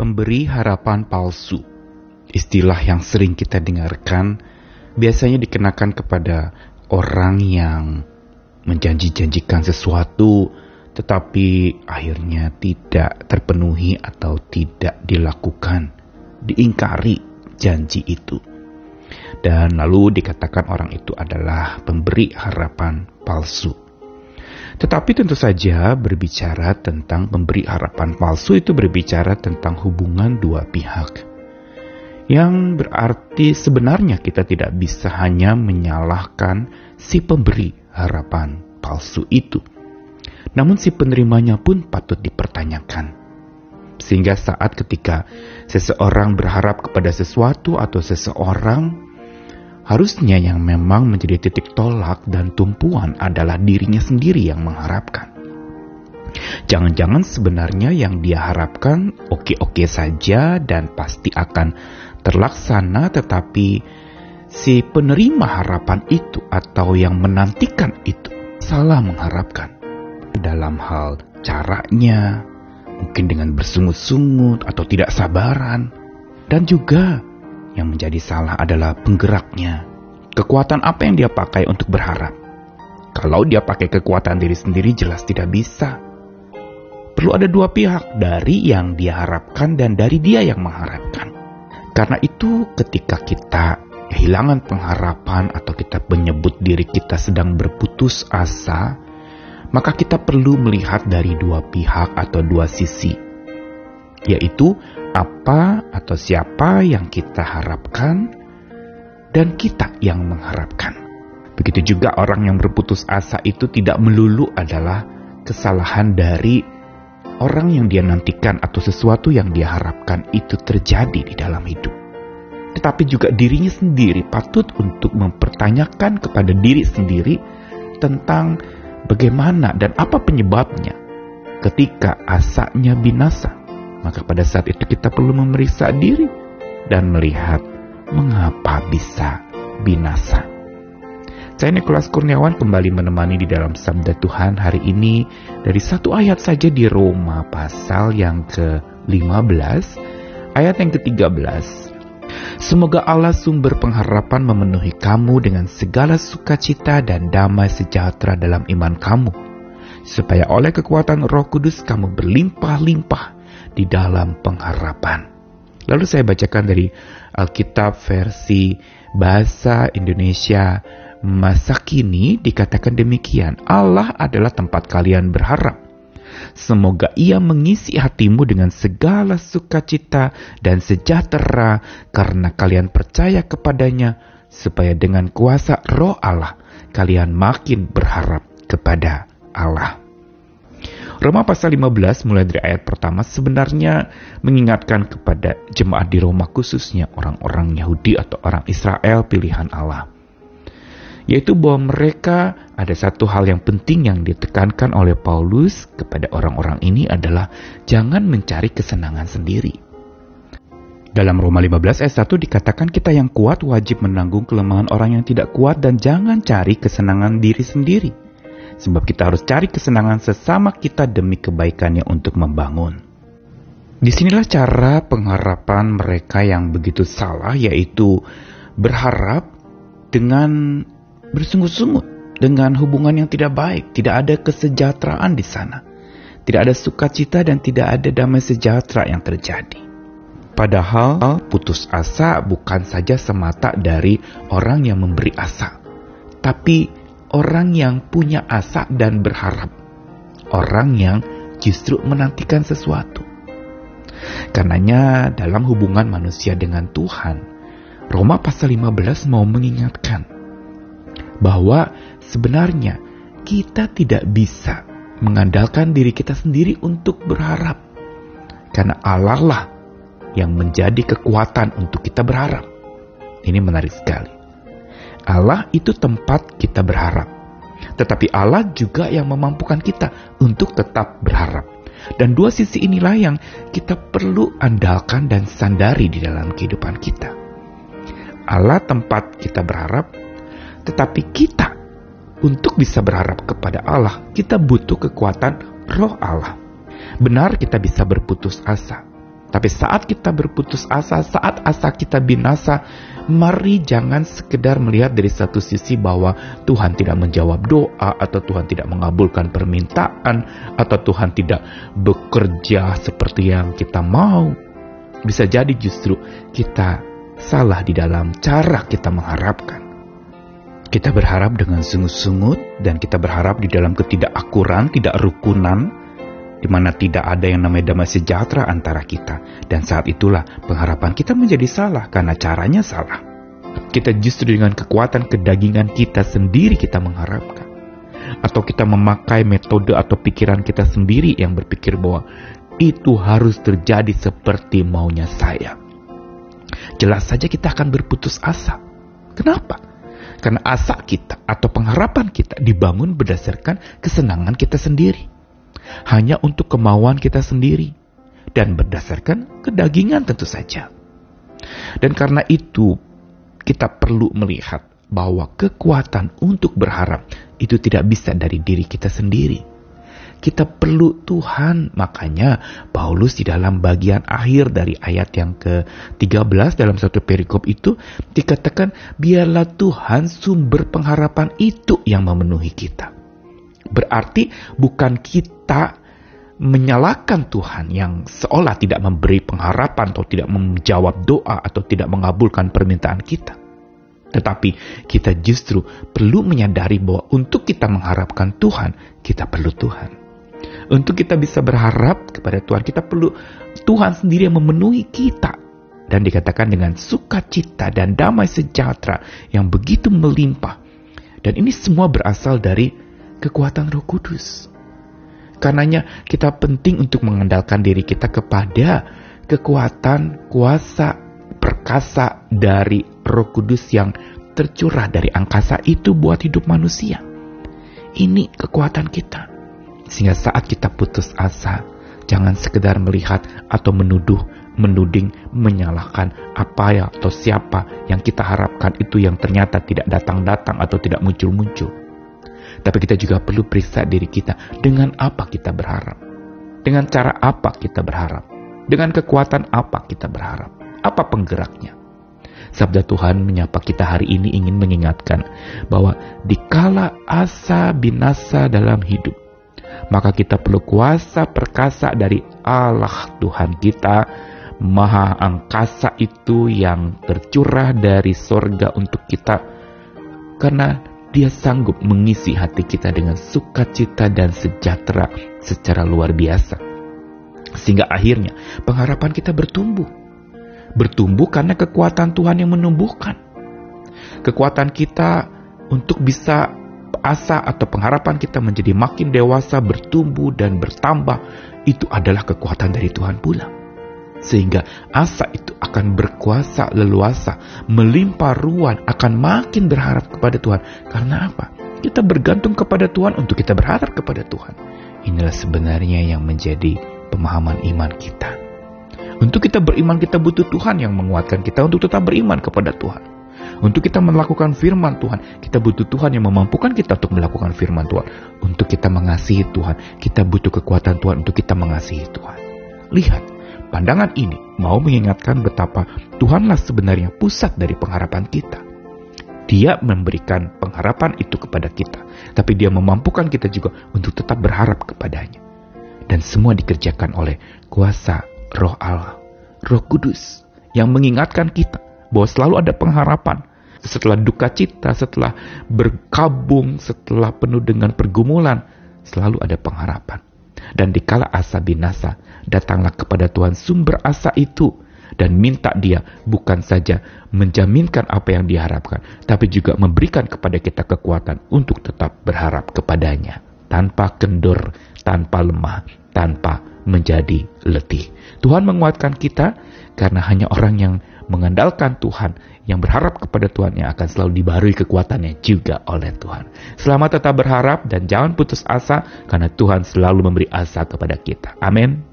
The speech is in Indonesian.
Pemberi harapan palsu. Istilah yang sering kita dengarkan biasanya dikenakan kepada orang yang menjanji-janjikan sesuatu tetapi akhirnya tidak terpenuhi atau tidak dilakukan, diingkari janji itu. Dan lalu dikatakan orang itu adalah pemberi harapan palsu. Tetapi tentu saja berbicara tentang pemberi harapan palsu itu berbicara tentang hubungan dua pihak. Yang berarti sebenarnya kita tidak bisa hanya menyalahkan si pemberi harapan palsu itu. Namun si penerimanya pun patut dipertanyakan. Sehingga saat ketika seseorang berharap kepada sesuatu atau seseorang, Harusnya yang memang menjadi titik tolak dan tumpuan adalah dirinya sendiri yang mengharapkan. Jangan-jangan sebenarnya yang dia harapkan oke-oke saja dan pasti akan terlaksana tetapi si penerima harapan itu atau yang menantikan itu salah mengharapkan. Dalam hal caranya, mungkin dengan bersungut-sungut atau tidak sabaran, dan juga yang menjadi salah adalah penggeraknya. Kekuatan apa yang dia pakai untuk berharap? Kalau dia pakai kekuatan diri sendiri jelas tidak bisa. Perlu ada dua pihak dari yang dia harapkan dan dari dia yang mengharapkan. Karena itu ketika kita kehilangan pengharapan atau kita menyebut diri kita sedang berputus asa, maka kita perlu melihat dari dua pihak atau dua sisi, yaitu apa atau siapa yang kita harapkan dan kita yang mengharapkan. Begitu juga orang yang berputus asa itu tidak melulu adalah kesalahan dari orang yang dia nantikan atau sesuatu yang dia harapkan itu terjadi di dalam hidup. Tetapi juga dirinya sendiri patut untuk mempertanyakan kepada diri sendiri tentang bagaimana dan apa penyebabnya ketika asanya binasa maka pada saat itu kita perlu memeriksa diri dan melihat mengapa bisa binasa. Saya Nikolas Kurniawan kembali menemani di dalam Sabda Tuhan hari ini dari satu ayat saja di Roma pasal yang ke-15, ayat yang ke-13. Semoga Allah sumber pengharapan memenuhi kamu dengan segala sukacita dan damai sejahtera dalam iman kamu, supaya oleh kekuatan roh kudus kamu berlimpah-limpah di dalam pengharapan. Lalu saya bacakan dari Alkitab versi bahasa Indonesia masa kini dikatakan demikian. Allah adalah tempat kalian berharap. Semoga ia mengisi hatimu dengan segala sukacita dan sejahtera karena kalian percaya kepadanya supaya dengan kuasa roh Allah kalian makin berharap kepada Allah. Roma pasal 15 mulai dari ayat pertama sebenarnya mengingatkan kepada jemaat di Roma khususnya orang-orang Yahudi atau orang Israel pilihan Allah. Yaitu bahwa mereka ada satu hal yang penting yang ditekankan oleh Paulus kepada orang-orang ini adalah jangan mencari kesenangan sendiri. Dalam Roma 15 ayat 1 dikatakan kita yang kuat wajib menanggung kelemahan orang yang tidak kuat dan jangan cari kesenangan diri sendiri sebab kita harus cari kesenangan sesama kita demi kebaikannya untuk membangun. Di sinilah cara pengharapan mereka yang begitu salah, yaitu berharap dengan bersungut-sungut, dengan hubungan yang tidak baik, tidak ada kesejahteraan di sana, tidak ada sukacita dan tidak ada damai sejahtera yang terjadi. Padahal putus asa bukan saja semata dari orang yang memberi asa, tapi orang yang punya asa dan berharap, orang yang justru menantikan sesuatu. Karenanya dalam hubungan manusia dengan Tuhan, Roma pasal 15 mau mengingatkan bahwa sebenarnya kita tidak bisa mengandalkan diri kita sendiri untuk berharap. Karena Allah lah yang menjadi kekuatan untuk kita berharap. Ini menarik sekali. Allah itu tempat kita berharap. Tetapi Allah juga yang memampukan kita untuk tetap berharap. Dan dua sisi inilah yang kita perlu andalkan dan sandari di dalam kehidupan kita. Allah tempat kita berharap, tetapi kita untuk bisa berharap kepada Allah, kita butuh kekuatan roh Allah. Benar kita bisa berputus asa, Tapi saat kita berputus asa, saat asa kita binasa, mari jangan sekedar melihat dari satu sisi bahwa Tuhan tidak menjawab doa, atau Tuhan tidak mengabulkan permintaan, atau Tuhan tidak bekerja seperti yang kita mau. Bisa jadi justru kita salah di dalam cara kita mengharapkan. Kita berharap dengan sungut-sungut dan kita berharap di dalam ketidakakuran, tidak rukunan, di mana tidak ada yang namanya damai sejahtera antara kita. Dan saat itulah pengharapan kita menjadi salah karena caranya salah. Kita justru dengan kekuatan kedagingan kita sendiri kita mengharapkan. Atau kita memakai metode atau pikiran kita sendiri yang berpikir bahwa itu harus terjadi seperti maunya saya. Jelas saja kita akan berputus asa. Kenapa? Karena asa kita atau pengharapan kita dibangun berdasarkan kesenangan kita sendiri. Hanya untuk kemauan kita sendiri. Dan berdasarkan kedagingan tentu saja. Dan karena itu kita perlu melihat bahwa kekuatan untuk berharap itu tidak bisa dari diri kita sendiri kita perlu Tuhan. Makanya Paulus di dalam bagian akhir dari ayat yang ke-13 dalam satu perikop itu dikatakan biarlah Tuhan sumber pengharapan itu yang memenuhi kita. Berarti bukan kita menyalahkan Tuhan yang seolah tidak memberi pengharapan atau tidak menjawab doa atau tidak mengabulkan permintaan kita. Tetapi kita justru perlu menyadari bahwa untuk kita mengharapkan Tuhan, kita perlu Tuhan. Untuk kita bisa berharap kepada Tuhan, kita perlu Tuhan sendiri yang memenuhi kita. Dan dikatakan dengan sukacita dan damai sejahtera yang begitu melimpah. Dan ini semua berasal dari kekuatan roh kudus. Karenanya kita penting untuk mengandalkan diri kita kepada kekuatan, kuasa, perkasa dari roh kudus yang tercurah dari angkasa itu buat hidup manusia. Ini kekuatan kita. Sehingga saat kita putus asa, jangan sekedar melihat atau menuduh, menuding, menyalahkan apa ya atau siapa yang kita harapkan itu yang ternyata tidak datang-datang atau tidak muncul-muncul. Tapi kita juga perlu periksa diri kita dengan apa kita berharap. Dengan cara apa kita berharap. Dengan kekuatan apa kita berharap. Apa penggeraknya. Sabda Tuhan menyapa kita hari ini ingin mengingatkan bahwa dikala asa binasa dalam hidup, maka kita perlu kuasa perkasa dari Allah Tuhan kita, Maha Angkasa itu yang tercurah dari sorga untuk kita, karena dia sanggup mengisi hati kita dengan sukacita dan sejahtera secara luar biasa. Sehingga akhirnya pengharapan kita bertumbuh. Bertumbuh karena kekuatan Tuhan yang menumbuhkan. Kekuatan kita untuk bisa asa atau pengharapan kita menjadi makin dewasa, bertumbuh dan bertambah, itu adalah kekuatan dari Tuhan pula. Sehingga asa itu akan berkuasa leluasa, melimpah ruan, akan makin berharap kepada Tuhan. Karena apa? Kita bergantung kepada Tuhan untuk kita berharap kepada Tuhan. Inilah sebenarnya yang menjadi pemahaman iman kita. Untuk kita beriman, kita butuh Tuhan yang menguatkan kita untuk tetap beriman kepada Tuhan. Untuk kita melakukan firman Tuhan, kita butuh Tuhan yang memampukan kita untuk melakukan firman Tuhan. Untuk kita mengasihi Tuhan, kita butuh kekuatan Tuhan untuk kita mengasihi Tuhan. Lihat, pandangan ini mau mengingatkan betapa Tuhanlah sebenarnya pusat dari pengharapan kita. Dia memberikan pengharapan itu kepada kita, tapi dia memampukan kita juga untuk tetap berharap kepadanya. Dan semua dikerjakan oleh kuasa roh Allah, roh kudus, yang mengingatkan kita bahwa selalu ada pengharapan, setelah duka cita, setelah berkabung, setelah penuh dengan pergumulan, selalu ada pengharapan. Dan dikala asa binasa, datanglah kepada Tuhan sumber asa itu dan minta dia bukan saja menjaminkan apa yang diharapkan, tapi juga memberikan kepada kita kekuatan untuk tetap berharap kepadanya tanpa kendur, tanpa lemah, tanpa menjadi letih. Tuhan menguatkan kita karena hanya orang yang mengandalkan Tuhan, yang berharap kepada Tuhan yang akan selalu dibarui kekuatannya juga oleh Tuhan. Selamat tetap berharap dan jangan putus asa karena Tuhan selalu memberi asa kepada kita. Amin.